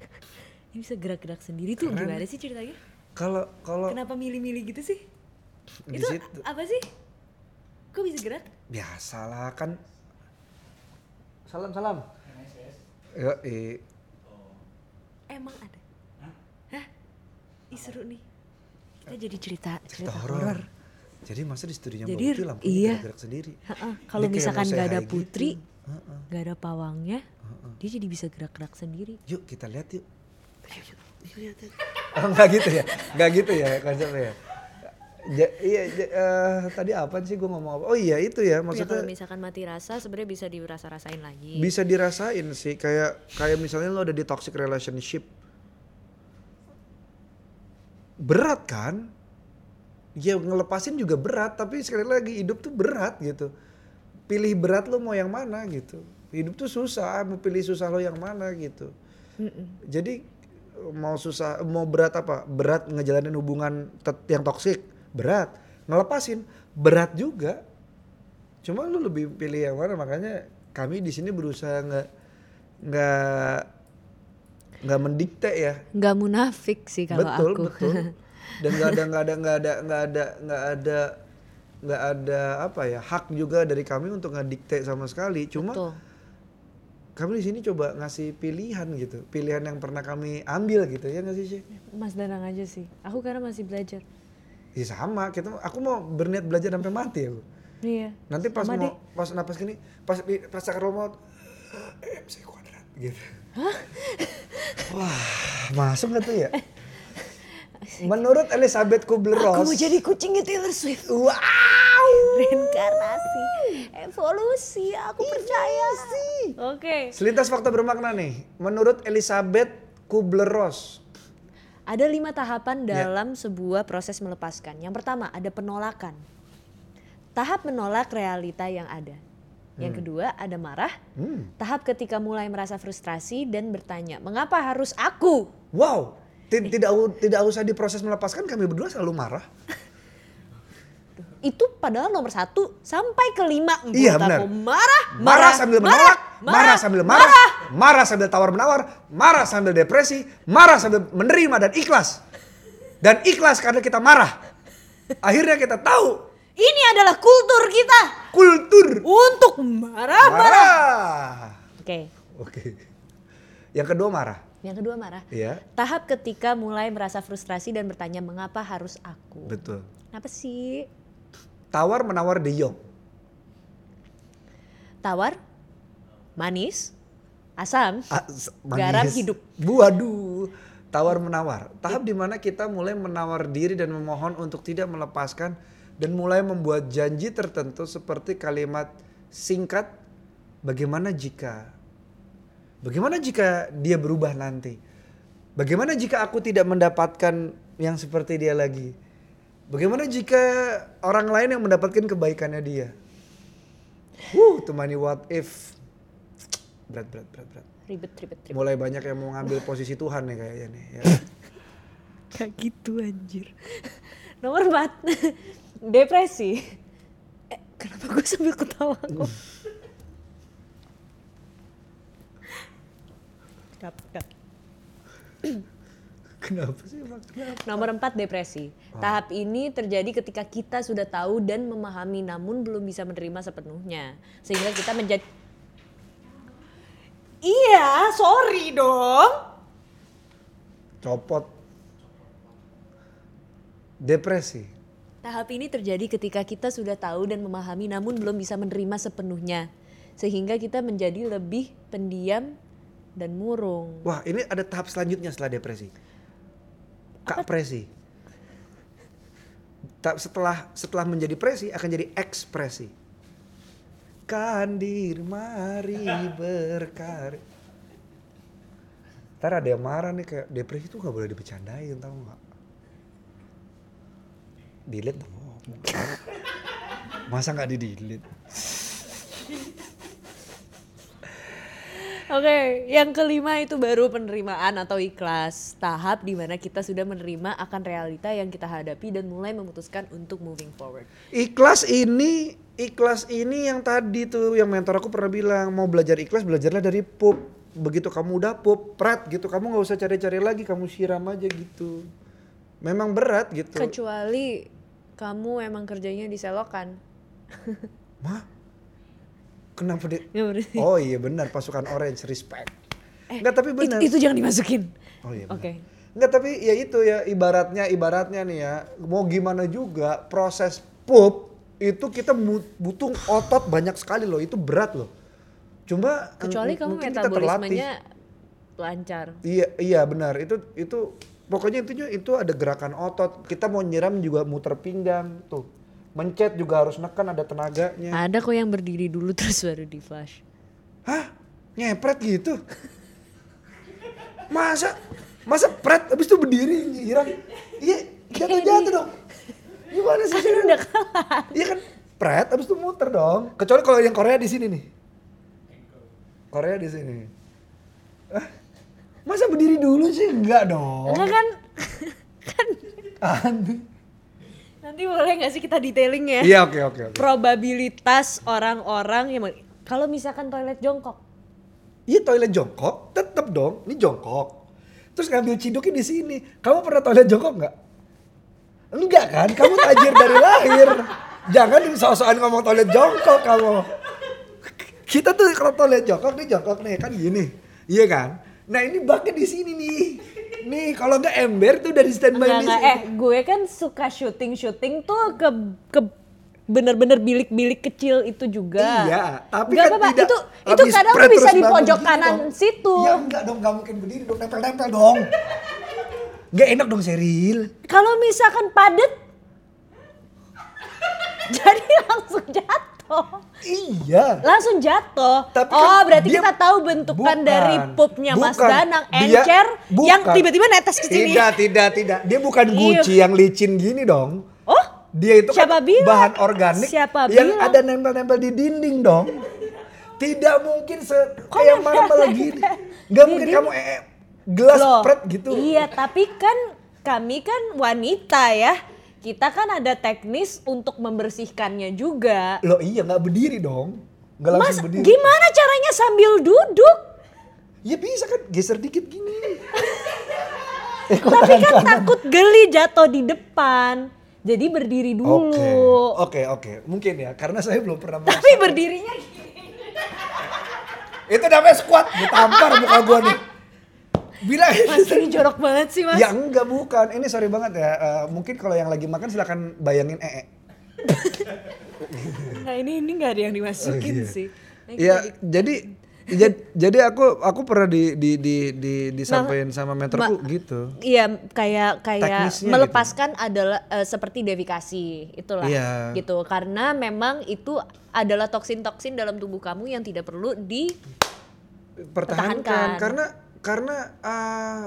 ini bisa gerak-gerak sendiri tuh. Keren. Gimana sih ceritanya? kalau kalau Kenapa milih-milih gitu sih? di Itu situ apa sih? Kok bisa gerak? biasalah kan salam salam ya eh, Emang ada? Hah? Ih seru nih. Kita jadi cerita cerita cerita, horor horor. jadi masa di studinya Jadi, Mbak lampunya iya. gerak sendiri Kalau misalkan nggak say ada putri, gitu. Heeh. nggak ada pawangnya, dia jadi bisa gerak-gerak sendiri. yuk kita lihat yuk Yuk, lihat, yuk. oh nggak gitu ya nggak gitu ya konsepnya ya Ja- iya ja- eh, tadi apa sih gue ngomong apa? Oh iya itu ya Ya maksudnya kalau misalkan mati rasa, sebenarnya bisa dirasa-rasain lagi. bisa dirasain sih kayak kayak misalnya lo ada di toxic relationship. Berat kan? Ya ngelepasin juga berat tapi sekali lagi hidup tuh berat gitu. Pilih berat lo mau yang mana gitu. Hidup tuh susah mau pilih susah lo yang mana gitu. Jadi mau susah mau berat apa? Berat ngejalanin hubungan yang toksik berat ngelepasin berat juga cuma lu lebih pilih yang mana makanya kami di sini berusaha nggak nggak nggak mendikte ya Nggak munafik sih kalau betul aku. betul dan nggak ada nggak ada nggak ada nggak ada nggak ada nggak ada apa ya hak juga dari kami untuk ngedikte sama sekali cuma Betul. kami di sini coba ngasih pilihan gitu pilihan yang pernah kami ambil gitu ya nggak sih? Mas Danang aja sih. Aku karena masih belajar. Ya sama kita aku mau berniat belajar sampai mati aku Iya. nanti pas Sama mau deh. pas napas gini pas pas sakar mau MC kuadrat gitu wah masuk gak tuh ya menurut Elizabeth Kubler-Ross Aku mau jadi kucingnya Taylor Swift. wow Reinkarnasi, evolusi, aku percaya. Oke. selintas fakta bermakna nih menurut Elizabeth Kubler-Ross Ada lima tahapan Ya. dalam sebuah proses melepaskan. Yang pertama ada penolakan. Tahap menolak realita yang ada. Yang kedua ada marah. Hmm. Tahap ketika mulai merasa frustrasi dan bertanya, mengapa harus aku? wow Ti- tidak tidak usah diproses melepaskan kami berdua selalu marah Itu padahal nomor satu sampai kelima. Iya, benar. aku Marah, marah sambil menolak, marah, sambil marah, marah sambil tawar menawar, marah sambil depresi, marah sambil menerima dan ikhlas. Dan ikhlas karena kita marah. Akhirnya kita tahu Ini adalah kultur kita kultur untuk marah-marah. marah. Oke, Oke. Yang kedua marah. yang kedua marah. Iya, Tahap ketika mulai merasa frustrasi dan bertanya mengapa harus aku? betul. Kenapa sih? Tawar menawar de Jong. Tawar, manis, asam, Ah, s- Garam manis. hidup. Waduh. Tawar menawar. Tahap di mana kita mulai menawar diri dan memohon untuk tidak melepaskan dan mulai membuat janji tertentu seperti kalimat singkat bagaimana jika bagaimana jika dia berubah nanti Bagaimana jika aku tidak mendapatkan yang seperti dia lagi? Bagaimana jika orang lain yang mendapatkan kebaikannya dia? Wuh, temani what if. Berat, berat, berat, berat. Ribet, ribet, ribet. Mulai banyak yang mau ngambil posisi Tuhan nih kayaknya nih. Ya. Kayak gitu anjir. Nomor 4. Depresi. Eh, kenapa gue sambil ketawa kok? Cut, cut. Kenapa sih? Kenapa? Nomor 4 depresi. Tahap ini terjadi ketika kita sudah tahu dan memahami namun belum bisa menerima sepenuhnya. Sehingga kita menjadi Iya, sorry dong. Copot. Depresi. Tahap ini terjadi ketika kita sudah tahu dan memahami namun belum bisa menerima sepenuhnya. Sehingga kita menjadi lebih pendiam dan murung. Wah, ini ada tahap selanjutnya setelah depresi. Kapresi. Ta- Setelah setelah menjadi presi akan jadi ekspresi. Kandir mari berkarya. Ntar ada yang marah nih kayak depresi itu nggak boleh dibecandain tau nggak? Delete dong. Masa nggak di delete? Oke, yang kelima itu baru penerimaan atau ikhlas. Tahap di mana kita sudah menerima akan realita yang kita hadapi dan mulai memutuskan untuk moving forward. Ikhlas ini, ikhlas ini yang tadi tuh yang mentor aku pernah bilang mau belajar ikhlas belajarlah dari pup. Begitu kamu udah pup, prat gitu, kamu nggak usah cari-cari lagi, kamu siram aja gitu. Memang berat gitu. Kecuali kamu emang kerjanya di selokan. Mah? Kenapa dia? Oh iya benar pasukan orange respect. Eh, Enggak tapi benar. itu jangan dimasukin. Oh iya. Oke. Enggak tapi ya itu ya ibaratnya ibaratnya nih ya mau gimana juga proses pup itu kita butuh otot banyak sekali loh itu berat loh. Cuma Kecuali kamu mungkin kita terlatih. metabolismenya lancar. Iya iya benar itu itu pokoknya intinya itu ada gerakan otot kita mau nyiram juga muter pinggang tuh mencet juga harus neken ada tenaganya. Ada kok yang berdiri dulu terus baru di flash. Hah? Nyepret gitu? Masa? Masa pret habis itu berdiri nyiram? Iya, jatuh jatuh dong. Gimana sih? Kan udah kalah. Iya kan pret habis itu muter dong. Kecuali kalau yang Korea di sini nih. Korea di sini. Hah? Masa berdiri dulu sih? Enggak dong. Enggak kan? Aneh. Nanti boleh nggak sih kita detailing ya? Iya oke oke oke. Probabilitas orang-orang yang kalau misalkan toilet jongkok. Iya toilet jongkok, tetep dong. Ini jongkok. Terus ngambil ciduknya di sini. Kamu pernah toilet jongkok nggak? Enggak kan? Kamu tajir dari lahir. Jangan soal-soal ngomong toilet jongkok kamu. Kita tuh kalau toilet jongkok nih jongkok nih kan gini. Iya kan? Nah ini baknya di sini nih. Nih kalau nggak ember tuh dari standby Enggak, di sini. Eh, gue kan suka syuting-syuting tuh ke ke bener-bener bilik-bilik kecil itu juga. Iya, tapi Nggak kan apa-apa, tidak itu itu kadang bisa di pojok gitu kanan dong. situ. Ya enggak dong, nggak mungkin berdiri dong, nempel-nempel dong. Gak enak dong Seril. Kalau misalkan padet jadi langsung jatuh. Iya. Langsung jatuh. Tapi oh, kan berarti dia- kita tahu bentukan Bukan, dari pupnya Mas bukan. Danang Dia- encer yang bukan. tiba-tiba netes ke sini. Tidak, tidak, tidak. Dia bukan Iya. Gucci yang licin gini dong. Oh, Dia itu Siapa kan bilang? bahan organik Siapa yang bilang? ada nempel-nempel di dinding dong. Tidak mungkin se Kok kayak marmer gini. Gak mungkin dinding? kamu eh, gelas Loh, spread gitu. Iya, tapi kan kami kan wanita ya. Kita kan ada teknis untuk membersihkannya juga. Loh iya nggak berdiri dong. Nggak Mas, langsung berdiri. gimana caranya sambil duduk? Ya bisa kan geser dikit gini. eh, Tapi kan kanan? takut geli jatuh di depan. Jadi berdiri Oke, dulu. oke, oke. Mungkin ya, karena saya belum pernah Tapi merasakan. berdirinya gini. Itu namanya squat, ditampar muka gua nih. Bila Mas ini jorok banget sih mas. Ya enggak bukan. Ini sorry banget ya. Eh, mungkin kalau yang lagi makan silakan bayangin ee. Nah ini ini nggak ada yang dimasukin Oh, iya. sih. Nah, Iya, kita- jadi jad- jadi aku aku pernah di di di di disampaikan sama mentorku ma- gitu. Iya kayak kayak Teknisnya melepaskan adalah eh, seperti devikasi itulah Iya. gitu karena memang itu adalah toksin-toksin dalam tubuh kamu yang tidak perlu di Pertahankan. karena karena eh,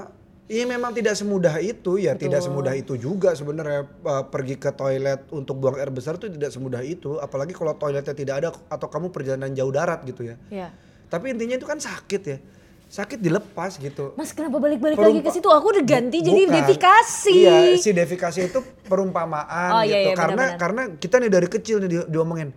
Iya memang tidak semudah itu ya, tidak Betul. semudah itu juga sebenarnya uh, pergi ke toilet untuk buang air besar tuh tidak semudah itu, apalagi kalau toiletnya tidak ada atau kamu perjalanan jauh darat gitu ya. Ya. Tapi intinya itu kan sakit ya, sakit dilepas gitu. Mas kenapa balik-balik lagi ke situ? Aku udah ganti jadi Bukan. defikasi. Iya, si defikasi itu perumpamaan Oh, iya, gitu. iya, karena benar-benar. karena kita nih dari kecil nih di- diomongin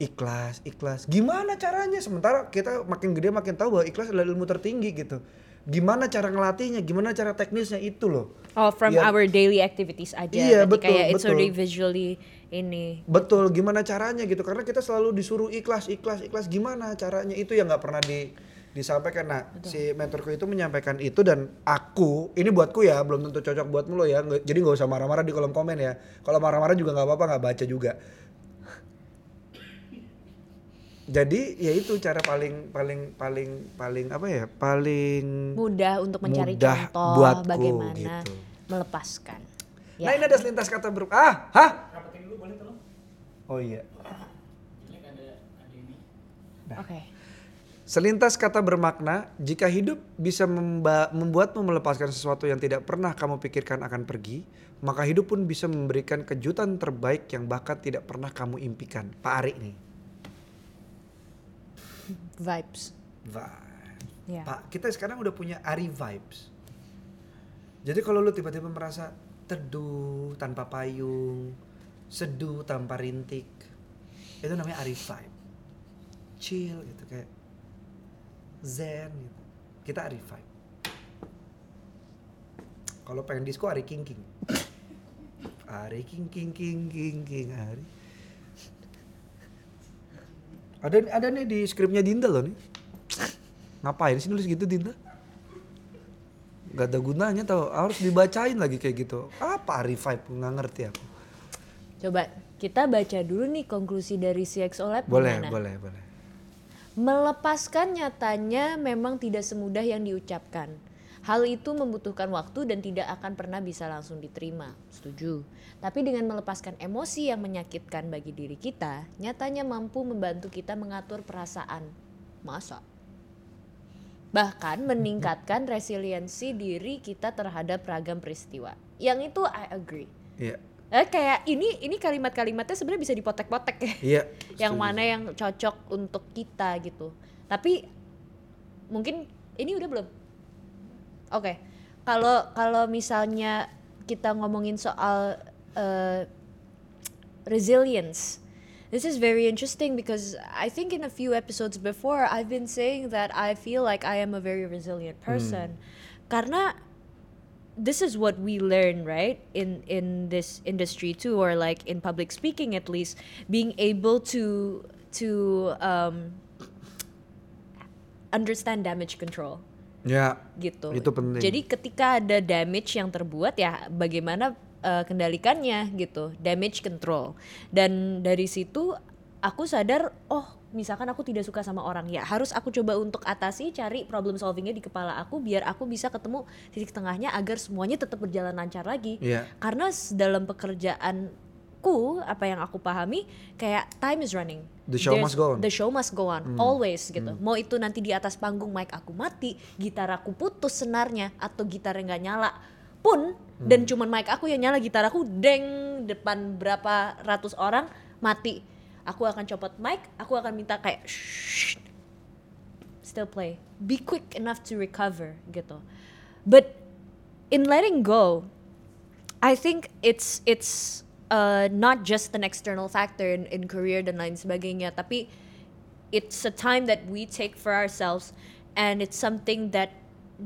ikhlas, ikhlas. Gimana caranya? Sementara kita makin gede makin tahu bahwa ikhlas adalah ilmu tertinggi gitu. Gimana cara ngelatihnya? Gimana cara teknisnya itu loh. Oh, from Iya. our daily activities aja. Iya, betul, kayak it's betul. already visually ini. Betul, gimana caranya gitu? Karena kita selalu disuruh ikhlas, ikhlas, ikhlas. Gimana caranya? Itu yang nggak pernah di disampaikan. Nah, si mentorku itu menyampaikan itu dan aku, ini buatku ya, belum tentu cocok buatmu lo ya. Jadi nggak usah marah-marah di kolom komen ya. Kalau marah-marah juga nggak apa-apa, nggak baca juga. Jadi ya itu cara paling paling paling paling apa ya? Paling Mudah untuk mencari Mudah contoh buatku, bagaimana gitu. melepaskan. Nah, Ya. ini ada selintas kata ber ah, hah? Oh iya. Oke. Selintas kata bermakna, jika hidup bisa memba- membuatmu melepaskan sesuatu yang tidak pernah kamu pikirkan akan pergi, maka hidup pun bisa memberikan kejutan terbaik yang bahkan tidak pernah kamu impikan. Pak Ari nih. Vibes. Vibes. Ya. Pak, kita sekarang udah punya Ari vibes. Jadi kalau lu tiba-tiba merasa teduh tanpa payung, seduh tanpa rintik, itu namanya Ari vibe. Chill gitu kayak zen gitu. Kita Ari vibe. Kalau pengen disco Ari king king. Ari king king king king king Ari. Ada ada nih di skripnya Dinda loh nih. Ngapain sih nulis gitu Dinda? Gak ada gunanya tau, harus dibacain lagi kayak gitu. Apa Ari vibe? Nggak ngerti aku. Coba kita baca dulu nih konklusi dari CXO Lab Boleh, gimana? boleh, boleh. Melepaskan nyatanya memang tidak semudah yang diucapkan. Hal itu membutuhkan waktu dan tidak akan pernah bisa langsung diterima. Setuju. Tapi dengan melepaskan emosi yang menyakitkan bagi diri kita, nyatanya mampu membantu kita mengatur perasaan. Masa? Bahkan meningkatkan resiliensi diri kita terhadap ragam peristiwa. Yang itu I agree. Iya. Eh, kayak ini ini kalimat-kalimatnya sebenarnya bisa dipotek-potek ya Iya. yang mana yang cocok untuk kita gitu. Tapi mungkin ini udah belum? Oke. Kalau kalau misalnya kita ngomongin soal eh, resilience. This is very interesting because I think in a few episodes before I've been saying that I feel like I am a very resilient person. Karena this is what we learn right in in this industry too or like in public speaking at least being able to to um, understand damage control Ya. gitu. Itu penting. Jadi ketika ada damage yang terbuat ya bagaimana uh, kendalikannya gitu, damage control. Dan dari situ aku sadar oh misalkan aku tidak suka sama orang ya harus aku coba untuk atasi cari problem solvingnya di kepala aku biar aku bisa ketemu titik tengahnya agar semuanya tetap berjalan lancar lagi. Iya. Karena dalam pekerjaanku apa yang aku pahami kayak time is running. The show There's- must go on. The show must go on always gitu. Mau itu nanti di atas panggung mic aku mati, gitar aku putus senarnya atau gitarnya nggak nyala pun dan cuman mic aku yang nyala gitar aku deng depan berapa ratus orang mati. Aku akan copot mic, aku akan minta kayak shh, still play. Be quick enough to recover gitu. But in letting go, I think it's it's uh, not just an external factor in, in career dan lain sebagainya, tapi it's a time that we take for ourselves, and it's something that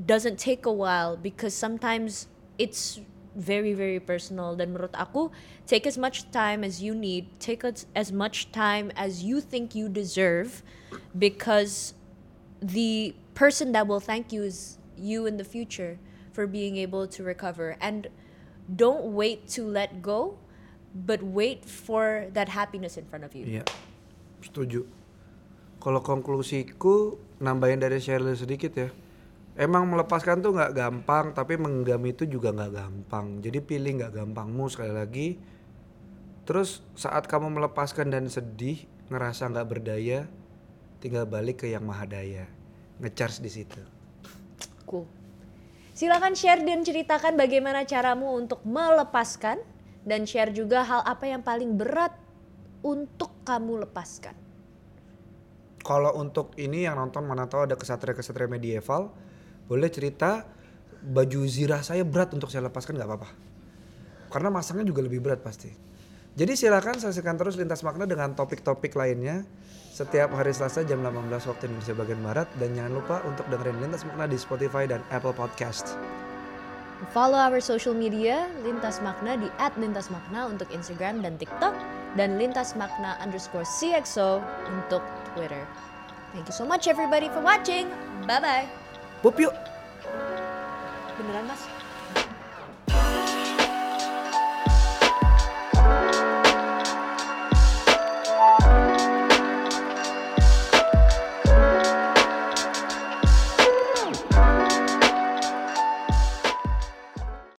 doesn't take a while because sometimes it's very very personal. Dan menurut aku take as much time as you need take as, as much time as you think you deserve because the person that will thank you is you in the future for being able to recover. And don't wait to let go but wait for that happiness in front of you Iya. Setuju. Kalau konklusiku nambahin dari Sheryl sedikit ya. Emang melepaskan tuh nggak gampang, tapi menggenggam itu juga nggak gampang. Jadi pilih nggak gampangmu sekali lagi. Terus saat kamu melepaskan dan sedih, ngerasa nggak berdaya, tinggal balik ke yang maha daya. Ngecharge di situ. cool Silakan share dan ceritakan bagaimana caramu untuk melepaskan dan share juga hal apa yang paling berat untuk kamu lepaskan. Kalau untuk ini yang nonton mana tahu ada kesatria-kesatria medieval, boleh cerita baju zirah saya berat untuk saya lepaskan nggak apa-apa. Karena masangnya juga lebih berat pasti. Jadi silakan saksikan terus Lintas Makna dengan topik-topik lainnya setiap hari Selasa jam 18 waktu Indonesia bagian Barat dan jangan lupa untuk dengerin Lintas Makna di Spotify dan Apple Podcast. Follow our social media Lintas Makna di @lintasmakna untuk Instagram dan TikTok dan Lintas Makna underscore CXO untuk Twitter. Thank you so much everybody for watching. Bye bye. Pup yuk! Beneran mas?